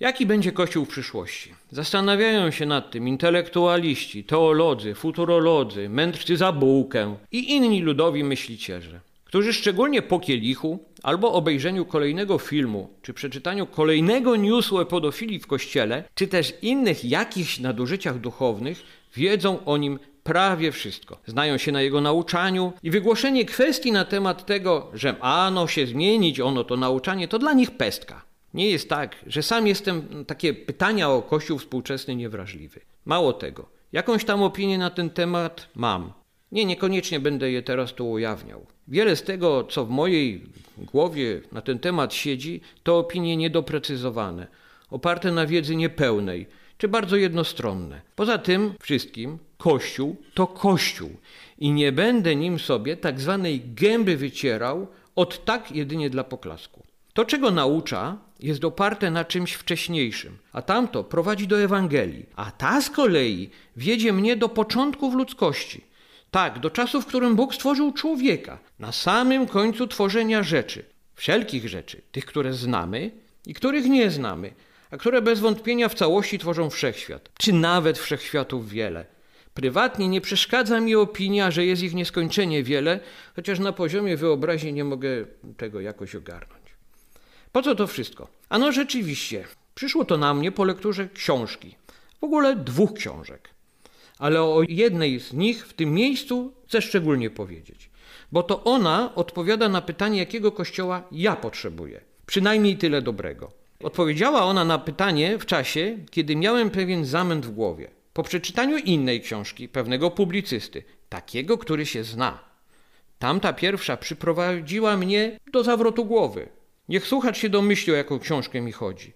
Jaki będzie Kościół w przyszłości? Zastanawiają się nad tym intelektualiści, teolodzy, futurolodzy, mędrcy za bułkę i inni ludowi myśliciele, którzy szczególnie po kielichu albo obejrzeniu kolejnego filmu, czy przeczytaniu kolejnego newsu o pedofilii w kościele, czy też innych jakichś nadużyciach duchownych, wiedzą o nim prawie wszystko. Znają się na jego nauczaniu i wygłoszenie kwestii na temat tego, że ano się zmienić, ono to nauczanie, to dla nich pestka. Nie jest tak, że sam jestem takie pytania o Kościół współczesny niewrażliwy. Mało tego, jakąś tam opinię na ten temat mam. Nie, niekoniecznie będę je teraz tu ujawniał. Wiele z tego, co w mojej głowie na ten temat siedzi, to opinie niedoprecyzowane, oparte na wiedzy niepełnej, czy bardzo jednostronne. Poza tym wszystkim Kościół to Kościół i nie będę nim sobie tak zwanej gęby wycierał od tak jedynie dla poklasku. To, czego naucza, jest oparte na czymś wcześniejszym, a tamto prowadzi do Ewangelii, a ta z kolei wiedzie mnie do początków ludzkości. Tak, do czasu, w którym Bóg stworzył człowieka, na samym końcu tworzenia rzeczy, wszelkich rzeczy, tych, które znamy i których nie znamy, a które bez wątpienia w całości tworzą wszechświat, czy nawet wszechświatów wiele. Prywatnie nie przeszkadza mi opinia, że jest ich nieskończenie wiele, chociaż na poziomie wyobraźni nie mogę tego jakoś ogarnąć. Po co to wszystko? Ano rzeczywiście, przyszło to na mnie po lekturze książki, w ogóle dwóch książek. Ale o jednej z nich w tym miejscu chcę szczególnie powiedzieć, bo to ona odpowiada na pytanie, jakiego kościoła ja potrzebuję. Przynajmniej tyle dobrego. Odpowiedziała ona na pytanie w czasie, kiedy miałem pewien zamęt w głowie. Po przeczytaniu innej książki, pewnego publicysty, takiego, który się zna. Tamta pierwsza przyprowadziła mnie do zawrotu głowy. Niech słuchacz się domyśli, o jaką książkę mi chodzi.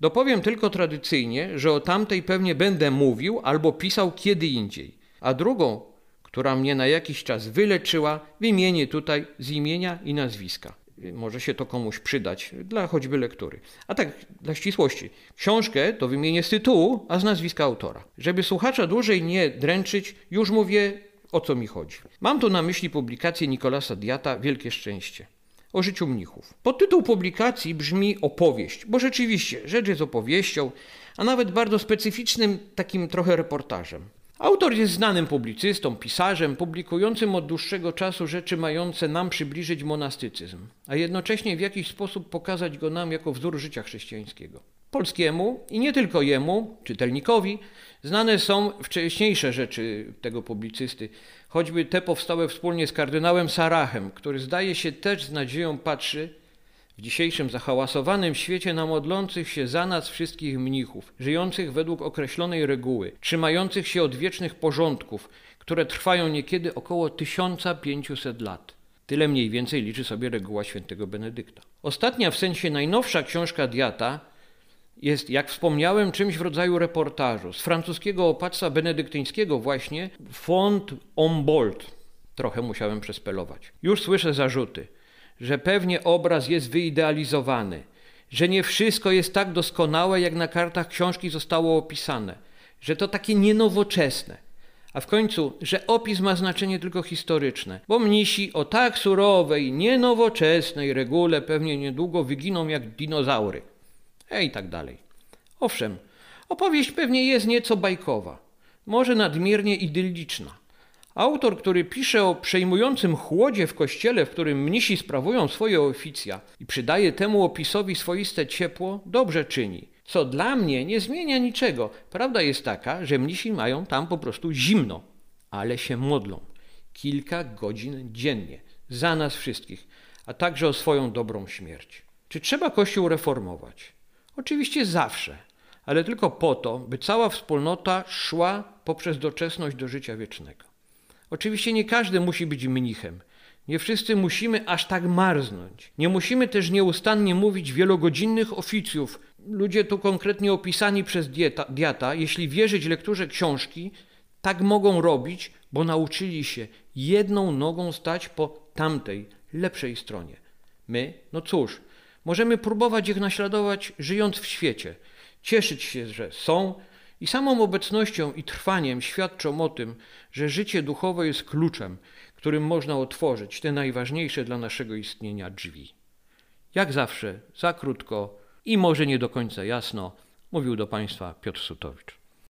Dopowiem tylko tradycyjnie, że o tamtej pewnie będę mówił albo pisał kiedy indziej. A drugą, która mnie na jakiś czas wyleczyła, wymienię tutaj z imienia i nazwiska. Może się to komuś przydać, dla choćby lektury. A tak, dla ścisłości. Książkę to wymienię z tytułu, a z nazwiska autora. Żeby słuchacza dłużej nie dręczyć, już mówię o co mi chodzi. Mam tu na myśli publikację Nikolasa Diata Wielkie Szczęście o życiu mnichów. Podtytuł publikacji brzmi opowieść, bo rzeczywiście rzecz jest opowieścią, a nawet bardzo specyficznym takim trochę reportażem. Autor jest znanym publicystą, pisarzem, publikującym od dłuższego czasu rzeczy mające nam przybliżyć monastycyzm, a jednocześnie w jakiś sposób pokazać go nam jako wzór życia chrześcijańskiego. Polskiemu i nie tylko jemu, czytelnikowi, znane są wcześniejsze rzeczy tego publicysty, choćby te powstałe wspólnie z kardynałem Sarachem, który zdaje się też z nadzieją patrzy w dzisiejszym zahałasowanym świecie na modlących się za nas wszystkich mnichów, żyjących według określonej reguły, trzymających się odwiecznych porządków, które trwają niekiedy około 1500 lat. Tyle mniej więcej liczy sobie reguła świętego Benedykta. Ostatnia w sensie najnowsza książka Diata jest, jak wspomniałem, czymś w rodzaju reportażu. Z francuskiego opactwa benedyktyńskiego właśnie Font Humboldt. Trochę musiałem przespelować. Już słyszę zarzuty, że pewnie obraz jest wyidealizowany, że nie wszystko jest tak doskonałe, jak na kartach książki zostało opisane, że to takie nienowoczesne. A w końcu, że opis ma znaczenie tylko historyczne, bo mnisi o tak surowej, nienowoczesnej regule pewnie niedługo wyginą jak dinozaury i tak dalej. Owszem, opowieść pewnie jest nieco bajkowa, może nadmiernie idylliczna. Autor, który pisze o przejmującym chłodzie w kościele, w którym mnisi sprawują swoje oficja i przydaje temu opisowi swoiste ciepło, dobrze czyni. Co dla mnie nie zmienia niczego. Prawda jest taka, że mnisi mają tam po prostu zimno, ale się modlą. Kilka godzin dziennie. Za nas wszystkich, a także o swoją dobrą śmierć. Czy trzeba Kościół reformować? Oczywiście zawsze, ale tylko po to, by cała wspólnota szła poprzez doczesność do życia wiecznego. Oczywiście nie każdy musi być mnichem. Nie wszyscy musimy aż tak marznąć. Nie musimy też nieustannie mówić wielogodzinnych oficjów. Ludzie tu konkretnie opisani przez dieta, diata, jeśli wierzyć lekturze książki, tak mogą robić, bo nauczyli się jedną nogą stać po tamtej, lepszej stronie. My, no cóż, Możemy próbować ich naśladować, żyjąc w świecie, cieszyć się, że są i samą obecnością i trwaniem świadczą o tym, że życie duchowe jest kluczem, którym można otworzyć te najważniejsze dla naszego istnienia drzwi. Jak zawsze, za krótko, i może nie do końca jasno, mówił do Państwa Piotr Sutowicz.